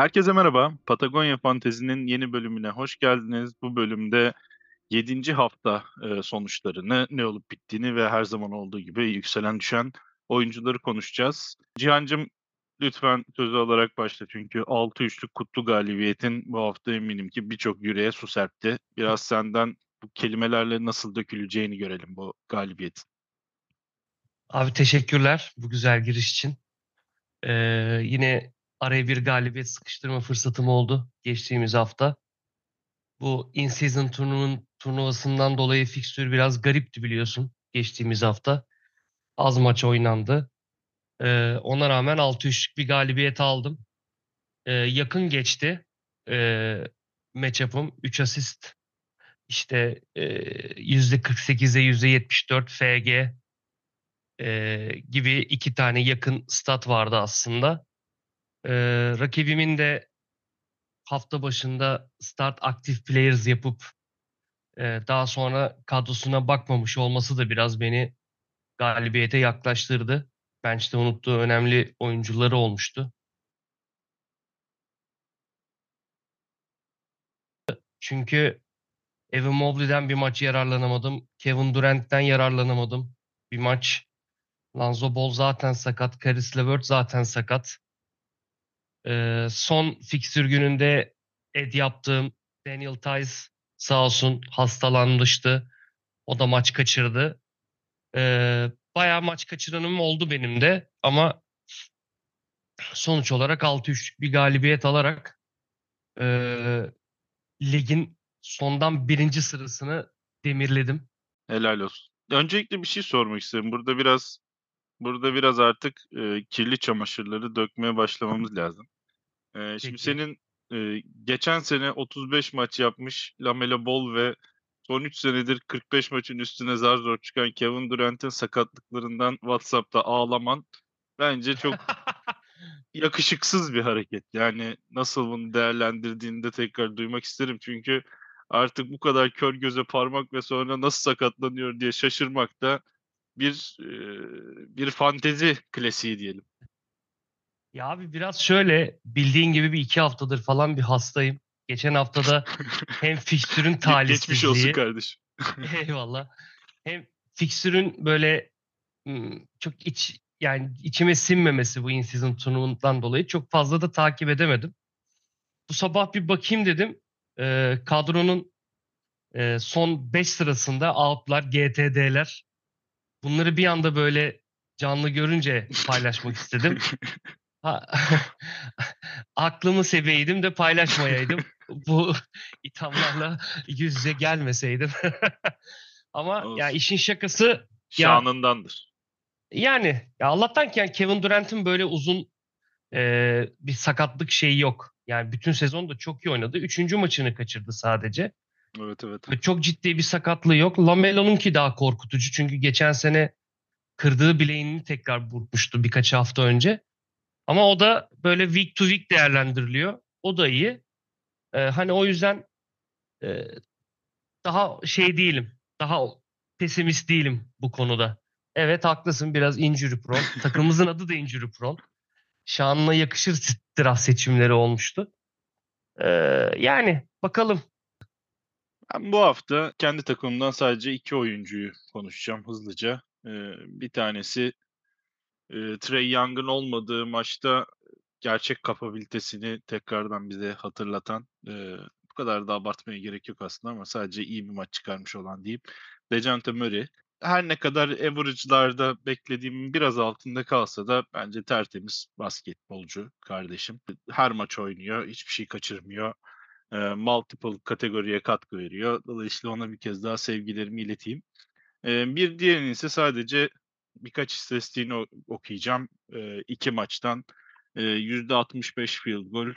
Herkese merhaba. Patagonya Fantezi'nin yeni bölümüne hoş geldiniz. Bu bölümde 7. hafta e, sonuçlarını, ne olup bittiğini ve her zaman olduğu gibi yükselen düşen oyuncuları konuşacağız. Cihan'cığım lütfen sözü alarak başla çünkü 6-3'lük kutlu galibiyetin bu hafta eminim ki birçok yüreğe su serpti. Biraz senden bu kelimelerle nasıl döküleceğini görelim bu galibiyetin. Abi teşekkürler bu güzel giriş için. Ee, yine araya bir galibiyet sıkıştırma fırsatım oldu geçtiğimiz hafta. Bu in-season turnuvanın turnuvasından dolayı fikstür biraz garipti biliyorsun geçtiğimiz hafta. Az maç oynandı. Ee, ona rağmen 6-3'lük bir galibiyet aldım. Ee, yakın geçti ee, matchup'ım. 3 asist işte e, %48'e %74 FG e, gibi iki tane yakın stat vardı aslında. E, rakibimin de hafta başında start active players yapıp e, daha sonra kadrosuna bakmamış olması da biraz beni galibiyete yaklaştırdı. Bench'te unuttuğu önemli oyuncuları olmuştu. Çünkü Evan Mobley'den bir maç yararlanamadım. Kevin Durant'ten yararlanamadım. Bir maç. Lonzo Ball zaten sakat. Caris LeVert zaten sakat. Ee, son fiksür gününde ed yaptığım Daniel Tice sağ olsun hastalanmıştı. O da maç kaçırdı. Ee, bayağı maç kaçıranım oldu benim de ama sonuç olarak 6-3'lük bir galibiyet alarak e, ligin sondan birinci sırasını demirledim. Helal olsun. Öncelikle bir şey sormak isterim. Burada biraz burada biraz artık e, kirli çamaşırları dökmeye başlamamız lazım. E, şimdi Peki. senin e, geçen sene 35 maç yapmış Lamelo Ball ve son 3 senedir 45 maçın üstüne zar zor çıkan Kevin Durant'in sakatlıklarından WhatsApp'ta ağlaman bence çok yakışıksız bir hareket. Yani nasıl bunu değerlendirdiğini de tekrar duymak isterim. Çünkü artık bu kadar kör göze parmak ve sonra nasıl sakatlanıyor diye şaşırmak da bir e, bir fantezi klasiği diyelim. Ya abi biraz şöyle bildiğin gibi bir iki haftadır falan bir hastayım. Geçen haftada hem fikstürün Ge- Geçmiş olsun talihsizliği kardeşim. eyvallah hem fikstürün böyle çok iç yani içime sinmemesi bu in-season turnuvanından dolayı çok fazla da takip edemedim. Bu sabah bir bakayım dedim. Ee, kadronun e, son 5 sırasında outlar, GTD'ler. Bunları bir anda böyle canlı görünce paylaşmak istedim. Ha, aklımı seveydim de paylaşmayaydım. Bu ithamlarla yüz yüze gelmeseydim. Ama ya Olsun. işin şakası Şanındandır. yani ya Allah'tan ki yani Kevin Durant'in böyle uzun e, bir sakatlık şeyi yok. Yani bütün sezon da çok iyi oynadı. Üçüncü maçını kaçırdı sadece. Evet evet. Ve Çok ciddi bir sakatlığı yok. Lamelo'nunki daha korkutucu. Çünkü geçen sene kırdığı bileğini tekrar burkmuştu birkaç hafta önce. Ama o da böyle week to week değerlendiriliyor. O da iyi. Ee, hani o yüzden e, daha şey değilim. Daha pesimist değilim bu konuda. Evet haklısın biraz injury prone. Takımımızın adı da injury prone. Şanına yakışır draft seçimleri olmuştu. Ee, yani bakalım. Ben bu hafta kendi takımımdan sadece iki oyuncuyu konuşacağım hızlıca. Ee, bir tanesi e, Trey Young'ın olmadığı maçta gerçek kapabilitesini tekrardan bize hatırlatan, e, bu kadar da abartmaya gerek yok aslında ama sadece iyi bir maç çıkarmış olan diyeyim. Dejante Murray. Her ne kadar average'larda beklediğimin biraz altında kalsa da bence tertemiz basketbolcu kardeşim. Her maç oynuyor, hiçbir şey kaçırmıyor. E, multiple kategoriye katkı veriyor. Dolayısıyla ona bir kez daha sevgilerimi ileteyim. E, bir diğerinin ise sadece birkaç istatistiğini okuyacağım. E, iki maçtan e, %65 field goal,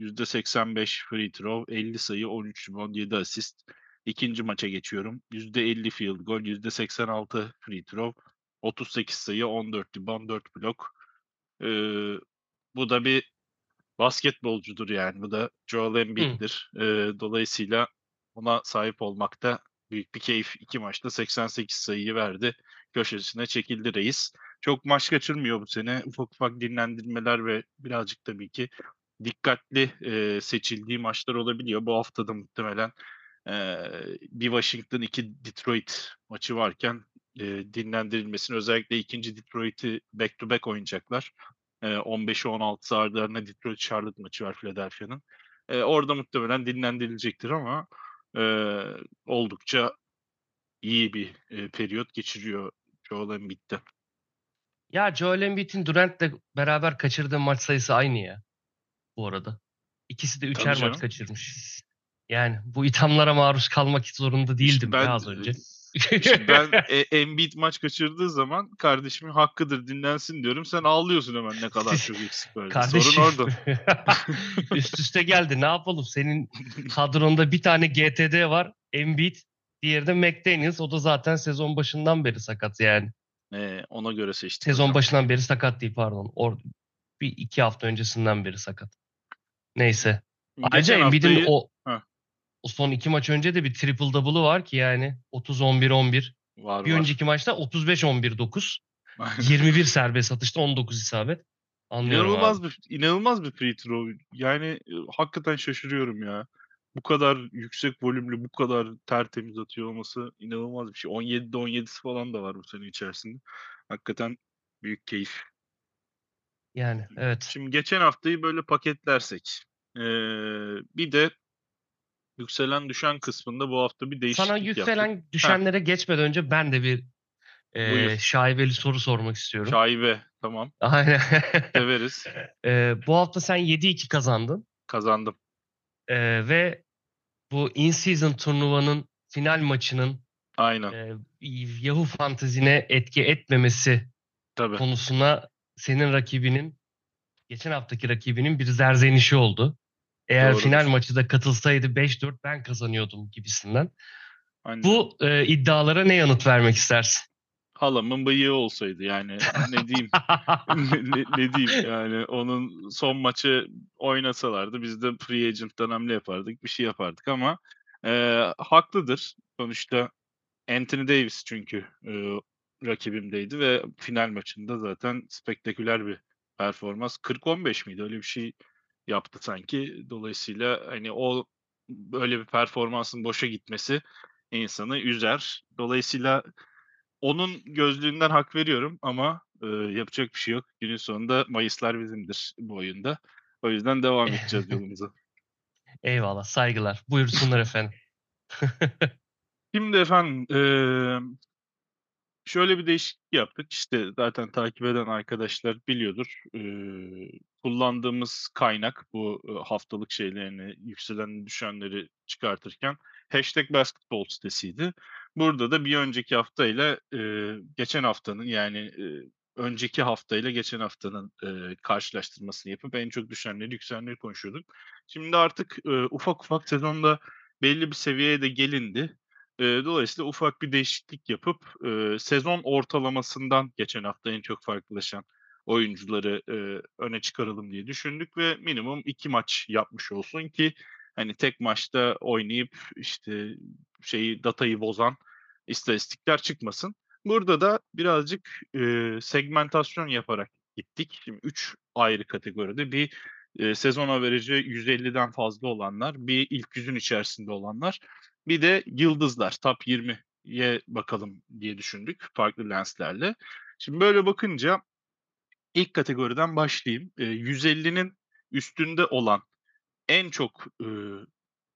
%85 free throw, 50 sayı, 13 rebound, 7 asist. İkinci maça geçiyorum. %50 field goal, %86 free throw, 38 sayı, 14 rebound, 4 blok. E, bu da bir basketbolcudur yani. Bu da Joel Embiid'dir. E, dolayısıyla ona sahip olmakta büyük bir keyif. İki maçta 88 sayıyı verdi. Köşesine çekildi reis. Çok maç kaçırmıyor bu sene. Ufak ufak dinlendirmeler ve birazcık tabii ki dikkatli, eee, seçildiği maçlar olabiliyor. Bu hafta da muhtemelen, eee, bir Washington, 2 Detroit maçı varken, eee, dinlendirilmesini özellikle 2'nci Detroit'i back to back oynayacaklar. Eee, 15'i 16'sı ardı ardına Detroit Charlotte maçı var Philadelphia'nın. Eee, orada muhtemelen dinlendirilecektir ama, eee, oldukça iyi bir, eee, periyot geçiriyor Joel Embiid'de. Ya Joel Embiid'in Durant'le beraber kaçırdığı maç sayısı aynı ya bu arada. İkisi de üçer maç kaçırmış. Yani bu ithamlara maruz kalmak zorunda İşte değildim ben, ya az önce. İşte ben e, Embiid maç kaçırdığı zaman kardeşimin hakkıdır dinlensin diyorum. Sen ağlıyorsun hemen ne kadar çok eksik var. Kardeşim Sorun orada. üst üste geldi. Ne yapalım? Senin kadronda bir tane GTD var. Embiid. Diğeri de McDaniels. O da zaten sezon başından beri sakat yani. Ee, ona göre seçtim. Sezon hocam. başından beri sakat değil pardon. Or bir iki hafta öncesinden beri sakat. Neyse. Ayrıca Embiid'in o. o son iki maç önce de bir triple double'ı var ki yani 30-11-11. var Bir var. önceki maçta 35-11-9. 21 serbest atışta 19 isabet. Anlıyorum İnanılmaz abi. bir inanılmaz bir free throw. Yani e, hakikaten şaşırıyorum ya. Bu kadar yüksek volümlü, bu kadar tertemiz atıyor olması inanılmaz bir şey. 17'de 17'si falan da var bu sene içerisinde. Hakikaten büyük keyif. Yani evet. Şimdi geçen haftayı böyle paketlersek. eee, bir de yükselen düşen kısmında bu hafta bir değişiklik Sana yaptık. yükselen düşenlere geçmeden önce ben de bir e, Buyur. şaibeli soru sormak istiyorum. Şaibe. Tamam. Aynen. Severiz. E, bu hafta sen 7-2 kazandın. Kazandım. E, ve bu in-season turnuvanın final maçının Aynen. e, Yahoo Fantasy'ne etki etmemesi Tabii. konusuna senin rakibinin geçen haftaki rakibinin bir zerzenişi oldu. Eğer Doğrudur. final maçı da katılsaydı 5-4 ben kazanıyordum gibisinden. Aynen. Bu e, iddialara ne yanıt vermek istersin? Halamın bıyığı olsaydı yani ne diyeyim ne, ne, diyeyim yani onun son maçı oynasalardı biz de free agent'tan hamle yapardık bir şey yapardık ama e, haklıdır sonuçta Anthony Davis çünkü e, rakibimdeydi ve final maçında zaten spektaküler bir performans 40-15 miydi öyle bir şey yaptı sanki dolayısıyla hani o böyle bir performansın boşa gitmesi insanı üzer dolayısıyla onun gözlüğünden hak veriyorum ama e, yapacak bir şey yok. Günün sonunda Mayıslar bizimdir bu oyunda. O yüzden devam edeceğiz yolumuza. Eyvallah, saygılar. Buyursunlar efendim. Şimdi efendim e, şöyle bir değişiklik yaptık. İşte zaten takip eden arkadaşlar biliyordur. E, kullandığımız kaynak bu haftalık şeylerini, yükselen düşenleri çıkartırken hashtag basketball sitesiydi. Burada da bir önceki haftayla e, geçen haftanın yani e, önceki haftayla geçen haftanın e, karşılaştırmasını yapıp en çok düşenleri yükselenleri konuşuyorduk. Şimdi artık e, ufak ufak sezonda belli bir seviyeye de gelindi. E, dolayısıyla ufak bir değişiklik yapıp e, sezon ortalamasından geçen hafta en çok farklılaşan oyuncuları e, öne çıkaralım diye düşündük ve minimum iki maç yapmış olsun ki hani tek maçta oynayıp işte şeyi datayı bozan istatistikler çıkmasın. Burada da birazcık e, segmentasyon yaparak gittik. Şimdi üç ayrı kategoride bir e, sezon averajı 150'den fazla olanlar, bir ilk yüzün içerisinde olanlar, bir de yıldızlar top 20'ye bakalım diye düşündük farklı lenslerle. Şimdi böyle bakınca ilk kategoriden başlayayım. E, 150'nin üstünde olan en çok e,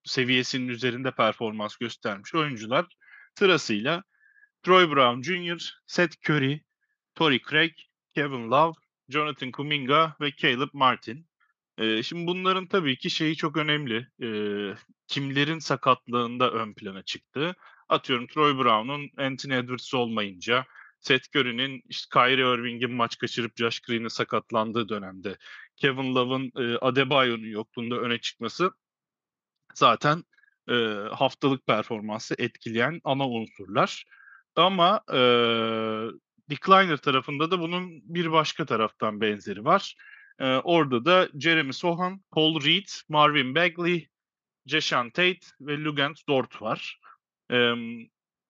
seviyesinin üzerinde performans göstermiş oyuncular sırasıyla Troy Brown Jr., Seth Curry, Torrey Craig, Kevin Love, Jonathan Kuminga ve Caleb Martin. Ee, şimdi bunların tabii ki şeyi çok önemli. Ee, kimlerin sakatlığında ön plana çıktı. Atıyorum Troy Brown'un Anthony Edwards olmayınca, Seth Curry'nin işte Kyrie Irving'in maç kaçırıp Josh Green'in sakatlandığı dönemde, Kevin Love'ın e, Adebayo'nun yokluğunda öne çıkması zaten e, haftalık performansı etkileyen ana unsurlar. Ama e, Decliner tarafında da bunun bir başka taraftan benzeri var. E, orada da Jeremy Sohan, Paul Reed, Marvin Bagley, Jashan Tate ve Lugent Dort var. E,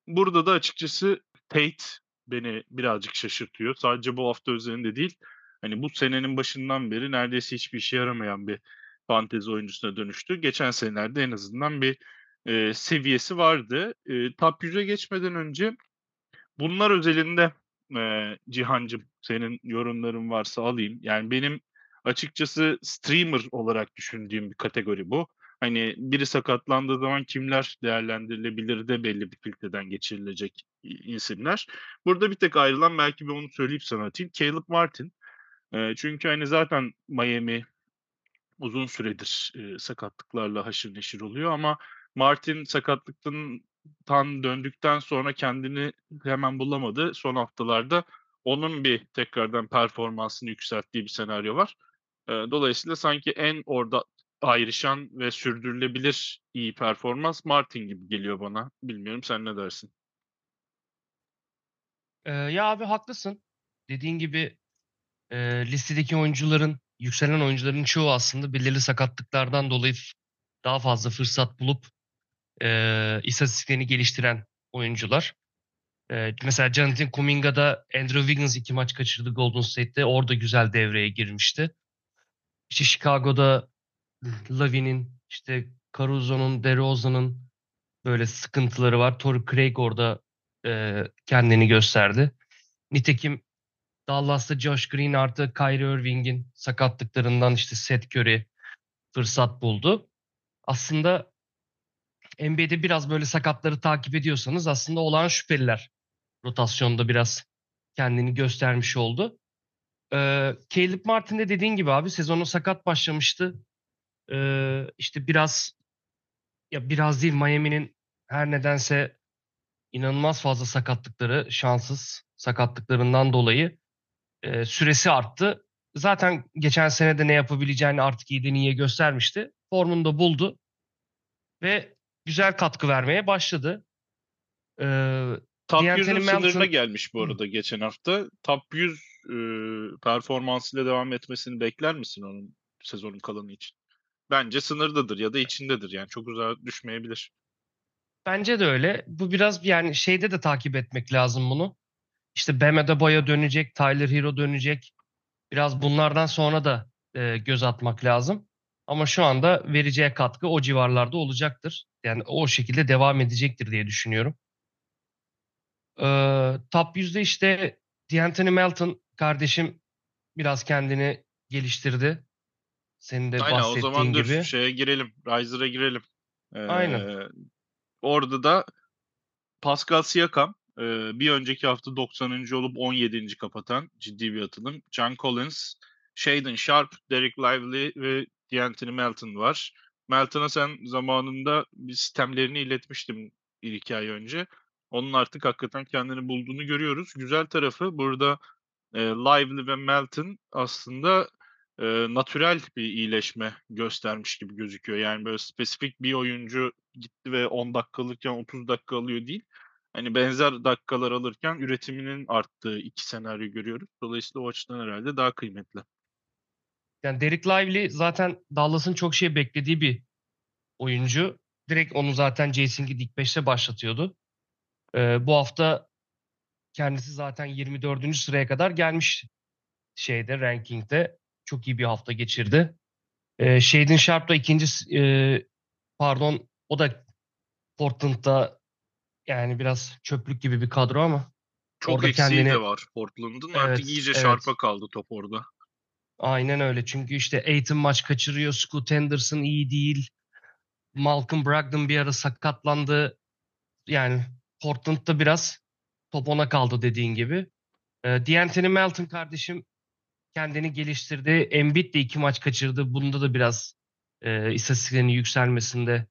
burada da açıkçası Tate beni birazcık şaşırtıyor. Sadece bu hafta üzerinde değil. Hani bu senenin başından beri neredeyse hiçbir işe yaramayan bir fantezi oyuncusuna dönüştü. Geçen senelerde en azından bir, eee, seviyesi vardı. Eee, top 100'e geçmeden önce bunlar özelinde, eee, Cihancım senin yorumların varsa alayım. Yani benim açıkçası streamer olarak düşündüğüm bir kategori bu. Hani biri sakatlandığı zaman kimler değerlendirilebilir de belli bir filtreden geçirilecek isimler. Burada bir tek ayrılan belki bir onu söyleyip sana atayım. Caleb Martin. Eee, çünkü, hani, zaten Miami uzun süredir, eee, sakatlıklarla haşır neşir oluyor ama Martin sakatlıktan tan döndükten sonra kendini hemen bulamadı. Son haftalarda onun bir tekrardan performansını yükselttiği bir senaryo var. Dolayısıyla sanki en orada ayrışan ve sürdürülebilir iyi performans Martin gibi geliyor bana. Bilmiyorum sen ne dersin? Eee, ya, abi haklısın. Dediğin gibi, eee, listedeki oyuncuların, yükselen oyuncuların çoğu aslında belirli sakatlıklardan dolayı daha fazla fırsat bulup, eee, istatistiklerini geliştiren oyuncular. Eee, mesela Jonathan Kuminga Andrew Wiggins 2 maç kaçırdı Golden State'te. Orada güzel devreye girmişti. İşte Chicago'da Lavine'in, işte Caruso'nun, DeRozan'ın böyle sıkıntıları var. Torrey Craig orada, eee, kendini gösterdi. Nitekim Dallas'ta Josh Green artı Kyrie Irving'in sakatlıklarından, işte, Seth Curry fırsat buldu. Aslında NBA'de biraz böyle sakatları takip ediyorsanız aslında olağan şüpheliler rotasyonda biraz kendini göstermiş oldu. Eee, Caleb Martin de dediğin gibi abi sezona sakat başlamıştı. Eee, işte biraz ya biraz değil Miami'nin her nedense inanılmaz fazla sakatlıkları, şanssız sakatlıklarından dolayı, eee, süresi arttı. Zaten geçen sene de ne yapabileceğini artık iyiden iyiye göstermişti. Formunu da buldu ve güzel katkı vermeye başladı. Eee, Top D'Anthony 100'ün sınırına gelmiş bu arada geçen hafta. Top 100, ııı, performansıyla devam etmesini bekler misin onun sezonun kalanı için? Bence sınırdadır ya da içindedir yani çok uzağa düşmeyebilir. Bence de öyle. Bu biraz yani şeyde de takip etmek lazım bunu. İşte Bam Adebayo dönecek, Tyler Herro dönecek. Biraz bunlardan sonra da, eee, göz atmak lazım. Ama şu anda vereceği katkı o civarlarda olacaktır. Yani o şekilde devam edecektir diye düşünüyorum. Eee, top 100'de işte D'Anthony Melton kardeşim biraz kendini geliştirdi. Senin de Aynen, o zaman bahsettiğin dur gibi. şeye girelim, Riser'a girelim. Aynen. Eee, orada da Pascal Siakam, bir önceki hafta 90'ıncı olup 17'nci kapatan ciddi bir atılım. John Collins, Shaedon Sharpe, Dereck Lively ve D'Anthony Melton var. Melton'a sen zamanında bir sitemlerini iletmiştin 1-2 ay önce. Onun artık hakikaten kendini bulduğunu görüyoruz. Güzel tarafı burada, eee, Lively ve Melton aslında, eee, natürel bir iyileşme göstermiş gibi gözüküyor. Yani böyle spesifik bir oyuncu gitti ve 10 dakikalıkken 30 dakika alıyor değil. Hani benzer dakikalar alırken üretiminin arttığı 2 senaryo görüyoruz. Dolayısıyla o açıdan herhâlde daha kıymetli. Yani Dereck Lively zaten Dallas'ın çok şey beklediği bir oyuncu. Direkt onu zaten Jason Kidd ilk 5'te başlatıyordu. Eee, bu hafta kendisi zaten 24'üncü sıraya kadar gelmiş şeyde, ranking'de. Çok iyi bir hafta geçirdi. Eee, Shaedon Sharpe da 2'nci s eee, pardon, o da Portland'da yani biraz çöplük gibi bir kadro ama Çok orada eksiği de kendini var Portland'ın. Artık Evet, iyice evet. Kaldı top orada. Aynen öyle. Çünkü işte Ayton maç kaçırıyor, Scoot Henderson iyi değil. Malcolm Brogdon bir ara sakatlandı. Yani Portland'da biraz top ona kaldı dediğin gibi. Eee, D'Anthony Melton kardeşim kendini geliştirdi. Embiid de 2 maç kaçırdı. Bunda da biraz, eee, istatistiklerinin yükselmesinde,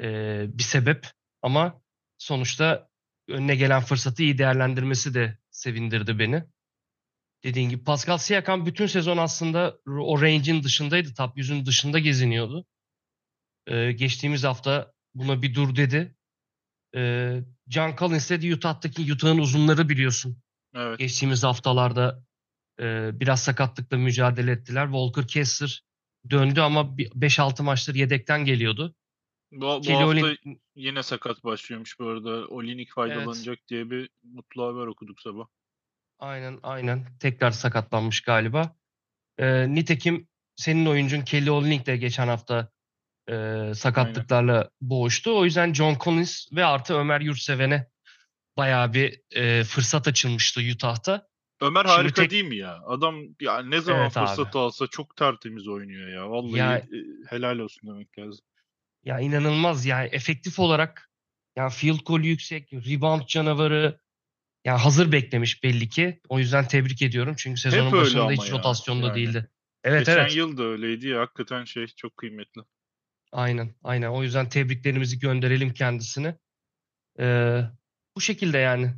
eee, bir sebep ama sonuçta önüne gelen fırsatı iyi değerlendirmesi de sevindirdi beni. Dediğin gibi Pascal Siakam bütün sezon aslında o range'in dışındaydı. Top 100'ün dışında geziniyordu. Eee, geçtiğimiz hafta buna bir dur dedi. Eee, John Collins de Utah'taki Utah'ın uzunları biliyorsun. Evet. Geçtiğimiz haftalarda, biraz sakatlıkla mücadele ettiler. Walker Kessler döndü ama bir 5-6 maçtır yedekten geliyordu. Bu bu Kelly hafta Olin yine sakat başlıyormuş bu arada. Evet. faydalanacak diye bir mutlu haber okuduk sabah. Aynen, aynen. Tekrar sakatlanmış galiba. Eee, nitekim senin oyuncun Kelly Olynyk de geçen hafta e, sakatlıklarla boğuştu. O yüzden John Collins ve artı Ömer Yurtseven'e bayağı bir e, fırsat açılmıştı Utah'ta. Ömer Şimdi harika tek- değil mi ya? Adam ya ne zaman Evet abi. fırsat alsa çok tertemiz oynuyor ya. Vallahi Ya- e, helal olsun demek lazım. Ya inanılmaz yani efektif olarak yani field goal yüksek, rebound canavarı yani hazır beklemiş belli ki. O yüzden tebrik ediyorum. Çünkü sezonun Hep başında hiç ya, rotasyonda yani. değildi. Evet Geçen evet. yıl da öyleydi ya. Hakikaten şey çok kıymetli. Aynen aynen. O yüzden tebriklerimizi gönderelim kendisine. Ee, bu şekilde yani.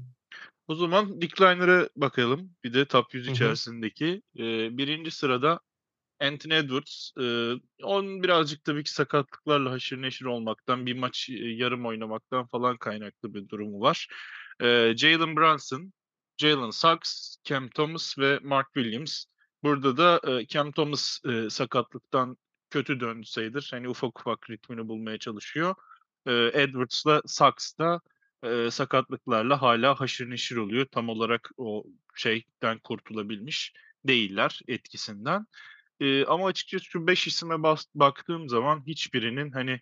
O zaman decliner'a bakalım. Bir de top 100 Hı hı. içerisindeki. Ee, birinci sırada Anthony Edwards. Ee, onun birazcık tabii ki sakatlıklarla haşır neşir olmaktan, bir maç e, yarım oynamaktan falan kaynaklı bir durumu var. Jalen Brunson, Jalen Suggs, Cam Thomas ve Mark Williams. Burada da e, Cam Thomas e, sakatlıktan kötü döndü sayılır. Hani ufak ufak ritmini bulmaya çalışıyor. Edwards'la Suggs da e, sakatlıklarla hala haşır neşir oluyor. Tam olarak o şeyden kurtulabilmiş değiller etkisinden. Ee, ama açıkçası şu 5 isime bas- baktığım zaman hiçbirinin hani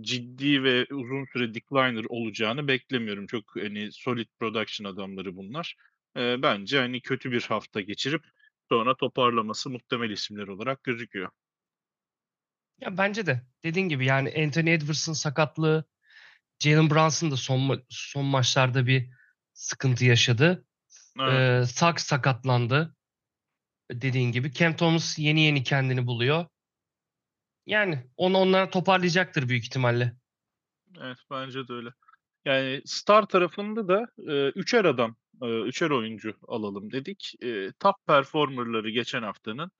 ciddi ve uzun süre decliner olacağını beklemiyorum. Çok hani solid production adamları bunlar. Ee, bence hani kötü bir hafta geçirip sonra toparlaması muhtemel isimler olarak gözüküyor. Ya bence de dediğin gibi yani Anthony Edwards'ın sakatlığı Jalen Brunson da son ma- son maçlarda bir sıkıntı yaşadı. Evet. Ee, Suggs sakatlandı. Dediğin gibi. Cam Thomas yeni yeni kendini buluyor. Yani onu onlar toparlayacaktır büyük ihtimalle. Evet bence de öyle. Yani star tarafında da e, üçer adam, e, üçer oyuncu alalım dedik. E, top performerları geçen haftanın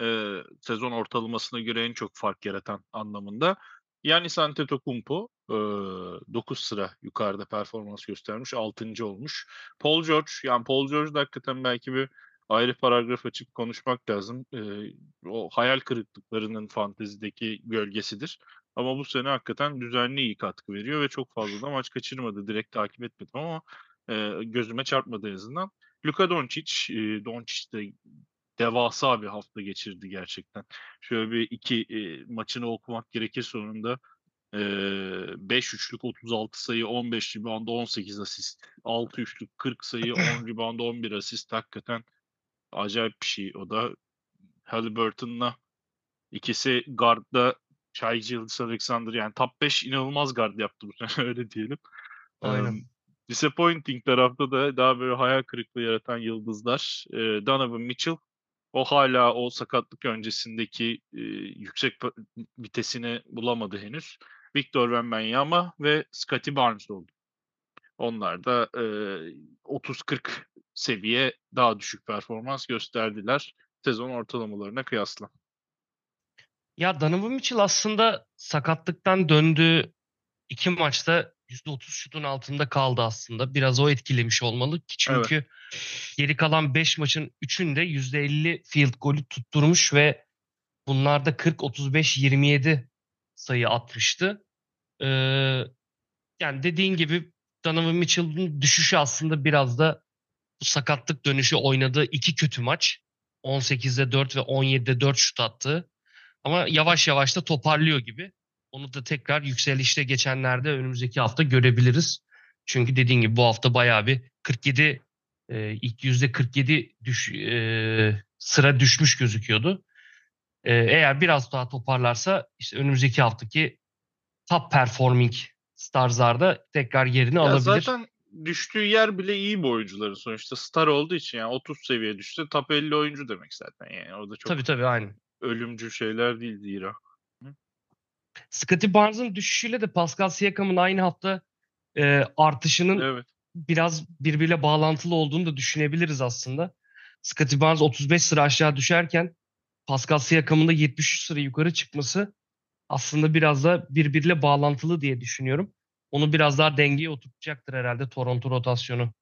e, sezon ortalamasına göre en çok fark yaratan anlamında. Giannis Antetokounmpo e, 9 sıra yukarıda performans göstermiş, 6. olmuş. Paul George, yani Paul George da hakikaten belki bir ayrı paragraf açıp konuşmak lazım. O hayal kırıklıklarının fantezideki gölgesidir. Ama bu sene hakikaten düzenli iyi katkı veriyor ve çok fazla da maç kaçırmadı. Direkt takip etmedim ama gözüme çarpmadı en azından. Luka Doncic, Doncic de devasa bir hafta geçirdi gerçekten. Şöyle bir iki e, maçını okumak gerekir sonunda. 5 üçlük 36 sayı, 15 rebound, 18 asist. 6 üçlük 40 sayı, 10 rebound, 11 asist. Hakikaten acayip bir şey. O da Halliburton'la ikisi guardda Shai Gilgeous Alexander yani top 5 inanılmaz guard yaptı bu sene öyle diyelim. Aynen. Um, disappointing tarafta da daha böyle hayal kırıklığı yaratan yıldızlar. Ee, Donovan Mitchell o hala o sakatlık öncesindeki e, yüksek vitesini bulamadı henüz. Victor Wembanyama ve Scottie Barnes oldu. Onlar da e, 30-40 seviye daha düşük performans gösterdiler sezon ortalamalarına kıyasla. Ya Donovan Mitchell aslında sakatlıktan döndüğü iki maçta %30 şutun altında kaldı aslında. Biraz o etkilemiş olmalı ki çünkü geri kalan 5 maçın 3'ünde %50 field golü tutturmuş ve bunlarda 40-35-27 sayı atmıştı. Ee, yani dediğin gibi Donovan Mitchell'ın düşüşü aslında biraz da bu sakatlık dönüşü oynadığı iki kötü maç. 18'de 4 ve 17'de 4 şut attı. Ama yavaş yavaş da toparlıyor gibi. Onu da tekrar yükselişte geçenlerde önümüzdeki hafta görebiliriz. Çünkü dediğin gibi bu hafta bayağı bir 47 e, ilk yüzde 47 düş, e, sıra düşmüş gözüküyordu. E, eğer biraz daha toparlarsa işte önümüzdeki haftaki top performing Stars'larda tekrar yerini Ya alabilir. zaten düştüğü yer bile iyi bir oyuncuların sonuçta star olduğu için yani 30 seviye düştü top 50 oyuncu demek zaten yani o da çok Tabii tabii aynen. ölümcül şeyler değil zira. Scottie Barnes'ın düşüşüyle de Pascal Siakam'ın aynı hafta e, artışının Evet. biraz birbiriyle bağlantılı olduğunu da düşünebiliriz aslında. Scottie Barnes 35 sıra aşağı düşerken Pascal Siakam'ın da 73 sıra yukarı çıkması aslında biraz da birbiriyle bağlantılı diye düşünüyorum. Onu biraz daha dengeye oturtacaktır herhalde Toronto rotasyonu.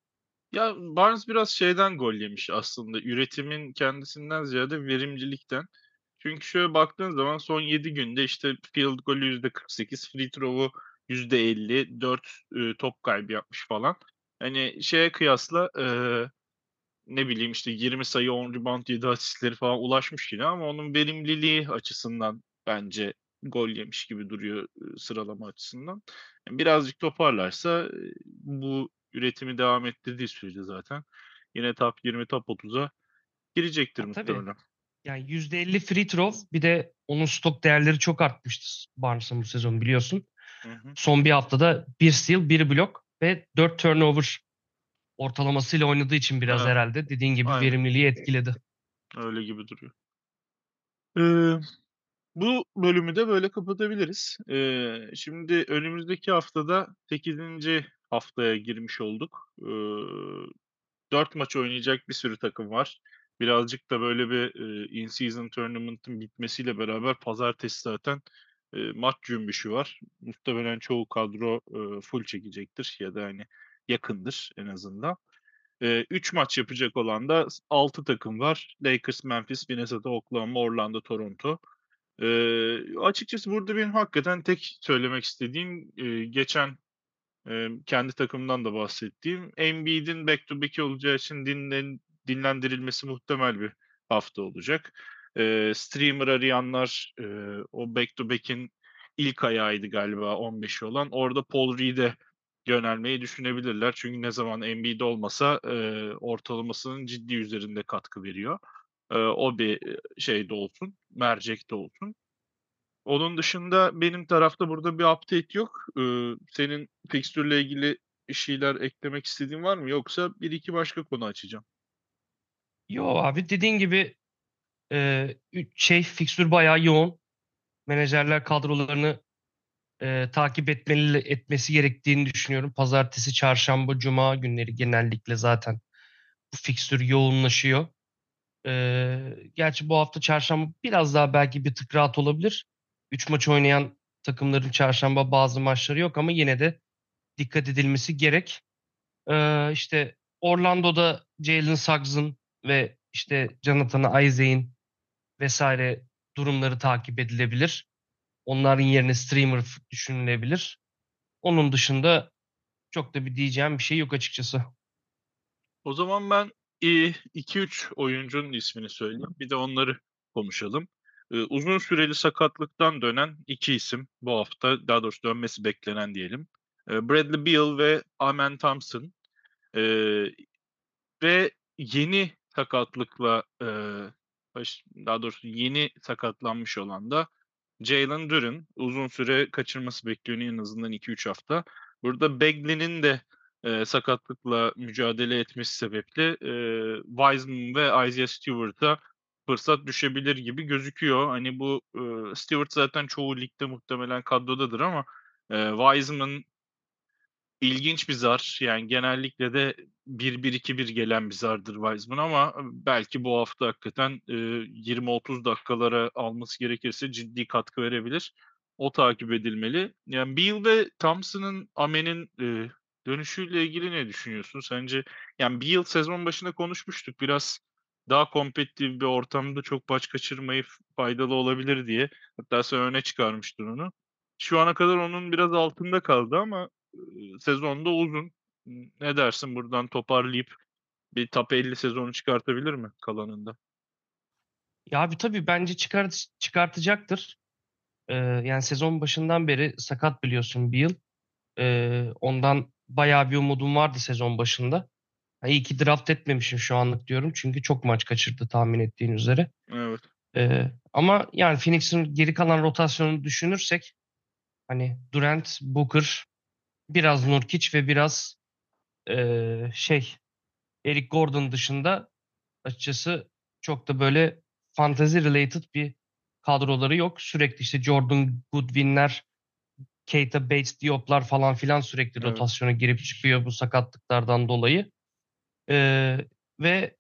Ya Barnes biraz şeyden gol yemiş aslında. Üretimin kendisinden ziyade verimlilikten. Çünkü şöyle baktığın zaman son 7 günde işte field golü %48, free throw'u %50, 4 e, top kaybı yapmış falan. Hani şeye kıyasla e, ne bileyim işte 20 sayı, 10 rebound, 7 asistleri falan ulaşmış yine ama onun verimliliği açısından bence gol yemiş gibi duruyor sıralama açısından. Birazcık toparlarsa bu üretimi devam ettirdiği sürece zaten yine top 20, top 30'a girecektir Ya, tabii. Yani %50 free throw bir de onun stok değerleri çok artmıştı Barnes'ın bu sezon biliyorsun. Hı hı. Son bir haftada 1 steal, 1 blok ve 4 turnover ortalamasıyla oynadığı için biraz Evet. herhalde dediğin gibi Aynen. verimliliği etkiledi. Öyle gibi duruyor. Eee, bu bölümü de böyle kapatabiliriz. Eee, şimdi önümüzdeki haftada 8. haftaya girmiş olduk. Iıı, 4 maç oynayacak bir sürü takım var. Birazcık da böyle bir, eee, in season tournament'ın bitmesiyle beraber pazartesi zaten, eee, maç cümbüşü var. Muhtemelen çoğu kadro, eee, full çekecektir ya da, hani, yakındır en azından. Eee, 3 maç yapacak olan da s 6 takım var. Lakers, Memphis, Minnesota, Oklahoma, Orlando, Toronto. Eee, açıkçası burada benim hakikaten tek söylemek istediğim, eee, geçen, emm, kendi takımımdan da bahsettiğim Embiid'in back to back'i olacağı için dinlen dinlendirilmesi muhtemel bir hafta olacak. Eee, streamer arayanlar, eee, o back to back'in ilk ayağıydı galiba 15'i olan. Orada Paul Reed'e yönelmeyi düşünebilirler. Çünkü ne zaman Embiid olmasa, eee, ortalamasının ciddi üzerinde katkı veriyor. Eee, o bir, şeyde olsun, mercekte olsun. Onun dışında benim tarafta burada bir update yok. Iıı, senin fikstürle ilgili bir şeyler eklemek istediğin var mı? Yoksa 1-2 başka konu açacağım. Yo abi dediğin gibi üç şey fikstür bayağı yoğun. Menajerler kadrolarını eee, takip etmeli etmesi gerektiğini düşünüyorum. Pazartesi, çarşamba, cuma günleri genellikle zaten bu fikstür yoğunlaşıyor. Eee, gerçi bu hafta çarşamba biraz daha belki bir tık rahat olabilir. 3 maç oynayan takımların çarşamba bazı maçları yok ama yine de dikkat edilmesi gerek. Eee, işte Orlando'da Jalen Suggs'ın ve işte Jonathan Isaac'in vesaire durumları takip edilebilir. Onların yerine streamer düşünülebilir. Onun dışında çok da bir diyeceğim bir şey yok açıkçası. O zaman ben, iii, 2-3 oyuncunun ismini söyleyeyim. Bir de onları konuşalım. Iıı, uzun süreli sakatlıktan dönen 2 isim bu hafta, daha doğrusu dönmesi beklenen diyelim. Eee, Bradley Beal ve Amen Thompson. Ve yeni sakatlıkla, baş daha doğrusu yeni sakatlanmış olan da Jalen Duren. Uzun süre kaçırması bekleniyor en azından 2-3 hafta. Burada Bagley'nin de, eee, sakatlıkla mücadele etmesi sebeple, eee, Wiseman ve Isaiah Stewart'a fırsat düşebilir gibi gözüküyor. Hani bu, ııı, Stewart zaten çoğu ligde muhtemelen kadrodadır ama, eee, Wiseman ilginç bir zar. Yani genellikle de 1-1-2-1 gelen bir zardır Wiseman ama belki bu hafta hakikaten, eee, 20-30 dakikalara alması gerekirse ciddi katkı verebilir. O takip edilmeli. Yani Beal ve Thompson'ın, Amen'in, dönüşüyle ilgili ne düşünüyorsun? Sence yani Beal sezon başında konuşmuştuk. Biraz daha kompetitif bir ortamda çok maç kaçırmayıp faydalı olabilir diye. Hatta sen öne çıkarmıştın onu. Şu ana kadar onun biraz altında kaldı ama, ııı, sezon da uzun. Ne dersin buradan toparlayıp bir top 50 sezonu çıkartabilir mi kalanında? Ya, abi, tabii bence çıkart çıkartacaktır. Eee, yani sezon başından beri sakat biliyorsun Beal. Eee, ondan bayağı bir umudum vardı sezon başında. Ha, iyi ki draft etmemişim şu anlık diyorum çünkü çok maç kaçırdı tahmin ettiğin üzere. Evet. Eee, ama yani Phoenix'in geri kalan rotasyonunu düşünürsek hani Durant, Booker, biraz Nurkic ve biraz, eee, şey Eric Gordon dışında açıkçası çok da böyle fantasy related bir kadroları yok. Sürekli işte Jordan Goodwin'ler, Keita Bates Diop'lar falan filan sürekli Evet. rotasyona girip çıkıyor bu sakatlıklardan dolayı. Eee, ve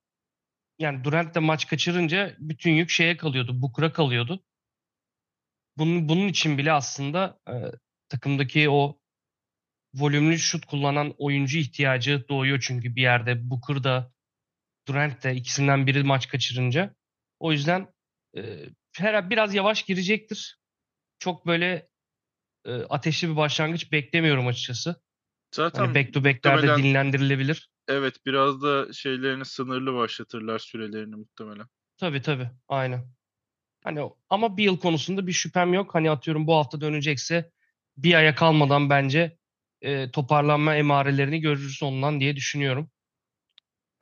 yani Durant de maç kaçırınca bütün yük şeye kalıyordu, Booker'a kalıyordu. Bunun bunun için bile aslında, eee, takımdaki o volümlü şut kullanan oyuncu ihtiyacı doğuyor çünkü bir yerde Booker da Durant de ikisinden biri maç kaçırınca. O yüzden, eee, her biraz yavaş girecektir. Çok böyle, eee, ateşli bir başlangıç beklemiyorum açıkçası. Zaten Hani back to back'lerde muhtemelen dinlendirilebilir. Evet, biraz da şeylerini sınırlı başlatırlar sürelerini muhtemelen. Tabii, tabii. Aynen. Hani ama Beal konusunda bir şüphem yok. Hani atıyorum bu hafta dönecekse bir aya kalmadan bence, eee, toparlanma emarelerini görürüz ondan diye düşünüyorum.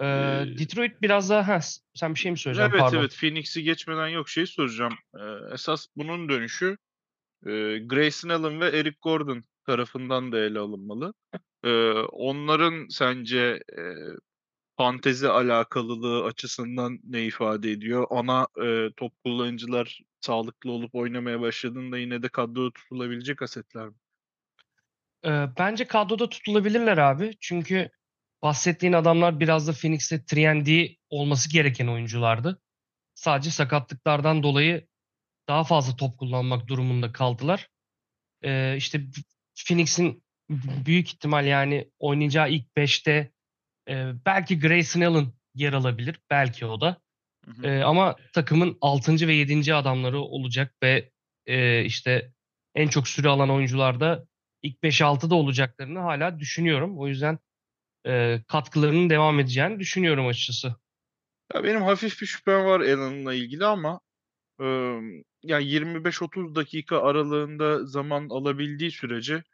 Eee Detroit biraz daha s sen bir şey mi söyleyeceksin? Evet, Pardon. evet. Phoenix'i geçmeden yok, şeyi soracağım. Eee, esas bunun dönüşü, eee, Grayson Allen ve Eric Gordon tarafından da ele alınmalı. Eee, onların sence, eee, fantezi alakalılığı açısından ne ifade ediyor? Ana, eee, top kullanıcılar sağlıklı olup oynamaya başladığında yine de kadroda tutulabilecek asetler mi? Eee, bence kadroda tutulabilirler abi. Çünkü bahsettiğin adamlar biraz da Phoenix'te 3&D olması gereken oyunculardı. Sadece sakatlıklardan dolayı daha fazla top kullanmak durumunda kaldılar. Eee, işte Phoenix'in büyük ihtimal yani oynayacağı ilk 5'te, eee, belki Grayson Allen yer alabilir. Belki o da. Hı ama takımın 6'ncı ve 7'nci adamları olacak ve, eee, işte en çok süre alan oyuncular da ilk 5-6'da olacaklarını hâlâ düşünüyorum. O yüzden, eee, katkılarının devam edeceğini düşünüyorum açıkçası. Ya, benim hafif bir şüphem var Allen'la ilgili ama, ımm, ya 25-30 dakika aralığında zaman alabildiği sürece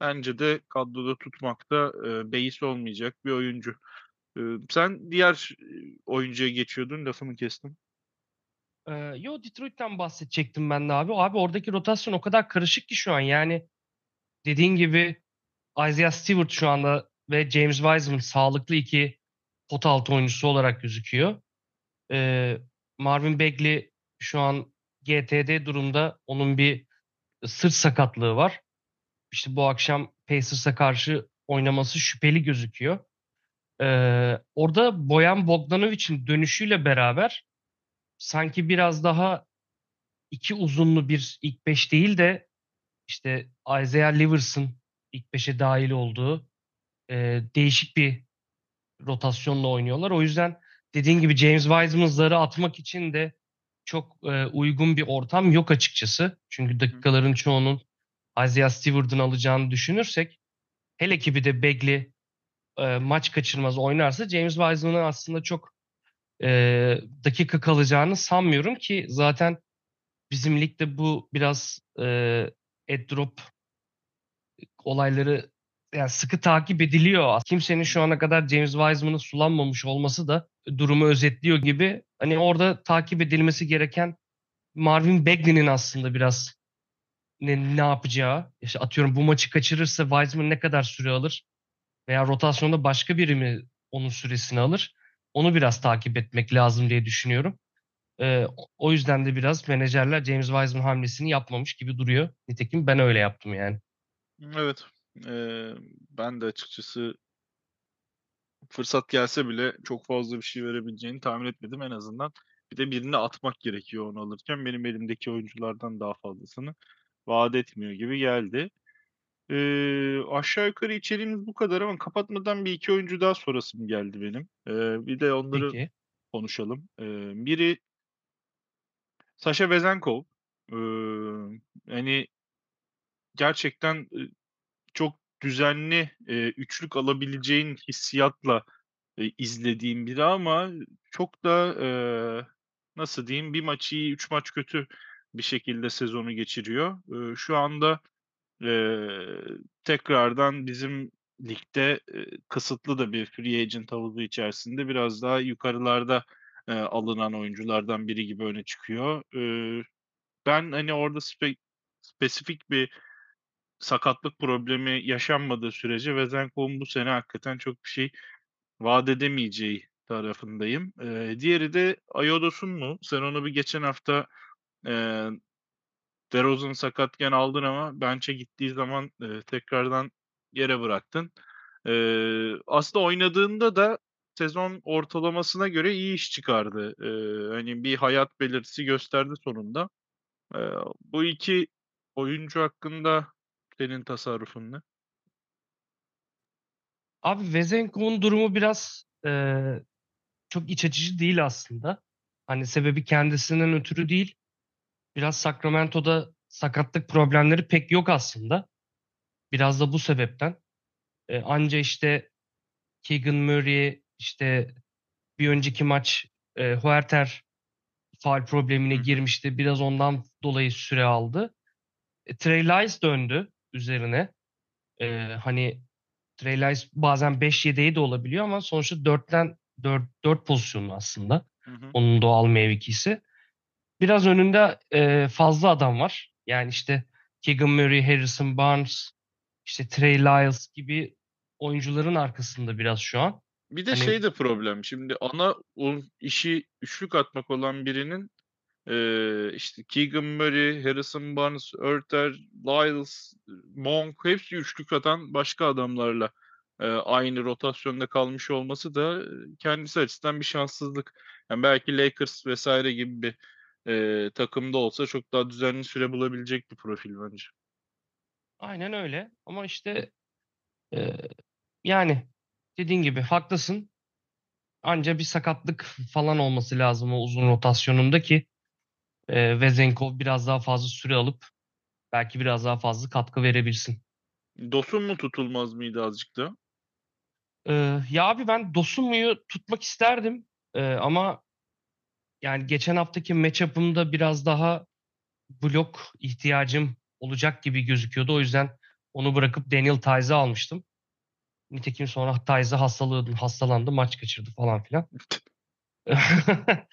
bence de kadroda tutmakta, eee, beis olmayacak bir oyuncu. Iıı, sen diğer, oyuncuya geçiyordun, lafını kestim. Eee, yo, Detroit'ten bahsedecektim ben de abi. Abi oradaki rotasyon o kadar karışık ki şu an. Yani dediğin gibi Isaiah Stewart şu anda ve James Wiseman sağlıklı 2 pota altı oyuncusu olarak gözüküyor. Eee, Marvin Bagley şu an GTD durumda. Onun bir sırt sakatlığı var. İşte bu akşam Pacers'a karşı oynaması şüpheli gözüküyor. Eee, orada Bojan Bogdanovic'in dönüşüyle beraber sanki biraz daha 2 uzunlu bir ilk 5 değil de işte Isaiah Livers'ın ilk 5'e dâhil olduğu, eee, değişik bir rotasyonla oynuyorlar. O yüzden dediğin gibi James Wiseman zarı atmak için de çok, eee, uygun bir ortam yok açıkçası. Çünkü dakikaların çoğunun Isaiah Stewart'ın alacağını düşünürsek hele ki bir de Bagley, eee, maç kaçırmaz oynarsa James Wiseman'ın aslında çok, eee, dakika kalacağını sanmıyorum ki zaten bizim ligde bu biraz, eee, add drop olayları yani sıkı takip ediliyor. Kimsenin şu ana kadar James Wiseman'ı sulanmamış olması da durumu özetliyor gibi. Hani orada takip edilmesi gereken Marvin Bagley'nin aslında biraz ne ne yapacağı. İşte atıyorum bu maçı kaçırırsa Wiseman ne kadar süre alır veya rotasyonda başka biri mi onun süresini alır? Onu biraz takip etmek lazım diye düşünüyorum. Eee, o yüzden de biraz menajerler James Wiseman hamlesini yapmamış gibi duruyor. Nitekim ben öyle yaptım yani. Evet. Eee, ben de açıkçası fırsat gelse bile çok fazla bir şey verebileceğini tahmin etmedim en azından. Bir de birini atmak gerekiyor onu alırken. Benim elimdeki oyunculardan daha fazlasını vaat etmiyor gibi geldi. Eee, aşağı yukarı içeriğimiz bu kadar ama kapatmadan 1-2 oyuncu daha sorasım geldi benim. Eee, bir de onları Peki. konuşalım. Eee, biri Sasha Vezenkov. Iıı, hani gerçekten, çok düzenli, eee, üçlük alabileceğin hissiyatla, eee, izlediğim biri ama çok da, eee, nasıl diyeyim, 1 maç iyi, 3 maç kötü bir şekilde sezonu geçiriyor. Iıı, şu anda, eee, tekrardan bizim ligde, eee, kısıtlı da bir free agent havuzu içerisinde biraz daha yukarılarda, eee, alınan oyunculardan biri gibi öne çıkıyor. Iıı, ben, hani, orada spe spesifik bir sakatlık problemi yaşanmadığı sürece Vezenkov'un bu sene hakikaten çok bir şey vaat edemeyeceği tarafındayım. Eee, diğeri de Ayo Dosunmu. Sen onu bir geçen hafta, eee, DeRozan sakatken aldın ama bench'e gittiği zaman, eee, tekrardan yere bıraktın. Eee, aslında oynadığında da sezon ortalamasına göre iyi iş çıkardı. Eee, hani, bir hayat belirtisi gösterdi sonunda. Eee, bu 2 oyuncu hakkında senin tasarrufun ne? Abi Vezenkov'un durumu biraz, eee, çok iç açıcı değil aslında. Hani sebebi kendisinden ötürü değil. Biraz Sacramento'da sakatlık problemleri pek yok aslında. Biraz da bu sebepten. Eee, anca işte Keegan Murray, işte bir önceki maç, eee, Huerter faul problemine Hı girmişti. Biraz ondan dolayı süre aldı. E, Trey Lyles döndü üzerine. Eee, hani Trey Lyles bazen 5 yedeği de olabiliyor ama sonuçta 4'ten 4 4 pozisyonlu aslında. Hı hı. Onun doğal mevkisi. Biraz önünde, eee, fazla adam var. Yani, işte, Keegan Murray, Harrison Barnes, işte, Trey Lyles gibi oyuncuların arkasında biraz şu an. Bir de Hani şey de problem. Şimdi ana o işi üçlük atmak olan birinin, eee, işte, Keegan Murray, Harrison Barnes, Huerter, Lyles, Monk hepsi üçlük atan başka adamlarla, eee, aynı rotasyonda kalmış olması da, eee, kendisi açısından bir şanssızlık. Yani, belki Lakers vs. gibi bir, eee, takımda olsa çok daha düzenli süre bulabilecek bir profil bence. Aynen öyle ama, işte, eee, yani, dediğin gibi haklısın. Anca bir sakatlık falan olması lazım o uzun rotasyonunda ki, eee, Vezenkov biraz daha fazla süre alıp belki biraz daha fazla katkı verebilsin. Dosunmu mu tutulmaz mıydı azıcık da? Eee, ya, abi ben Dosunmu'yu tutmak isterdim, eee, ama yani, geçen haftaki match-up'ımda biraz daha blok ihtiyacım olacak gibi gözüküyordu. O yüzden onu bırakıp Daniel Theis'i almıştım. Nitekim sonra Theis'e hastalığı hastalandı, maç kaçırdı falan filan.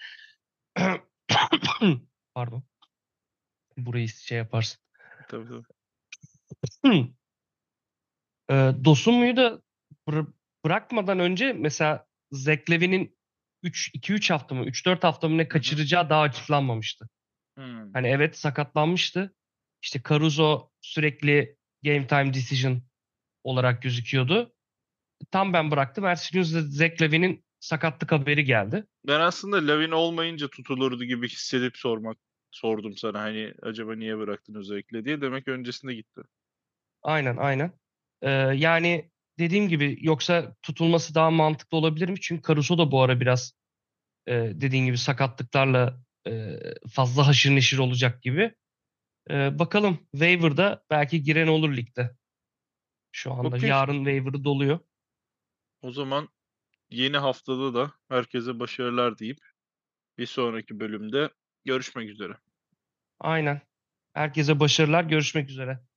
Pardon. Burayı şey yaparsın. Tabii, tabii. Eee, Dosunmu'yu da bıra bırakmadan önce mesela Zach LaVine'in 3 2-3 hafta mı, 3-4 hafta mı ne kaçıracağı daha açıklanmamıştı. Hımm. Hani, evet, sakatlanmıştı. İşte, Caruso sürekli game time decision olarak gözüküyordu. Tam ben bıraktım. Z Zach LaVine'in sakatlık haberi geldi. Ben aslında Lavine olmayınca tutulurdu gibi hissedip sormak sordum sana, hani, acaba niye bıraktın özellikle diye. Demek öncesinde gitti. Aynen, aynen. Eee, yani, dediğim gibi yoksa tutulması daha mantıklı olabilirmiş. Çünkü Caruso da bu ara biraz, eee, dediğin gibi sakatlıklarla, eee, fazla haşır neşir olacak gibi. Eee, bakalım waiver'da belki giren olur ligde. Şu anda. Okay. Yarın waiver'ı doluyor. O zaman yeni haftada da herkese başarılar deyip bir sonraki bölümde görüşmek üzere. Aynen. Herkese başarılar. Görüşmek üzere.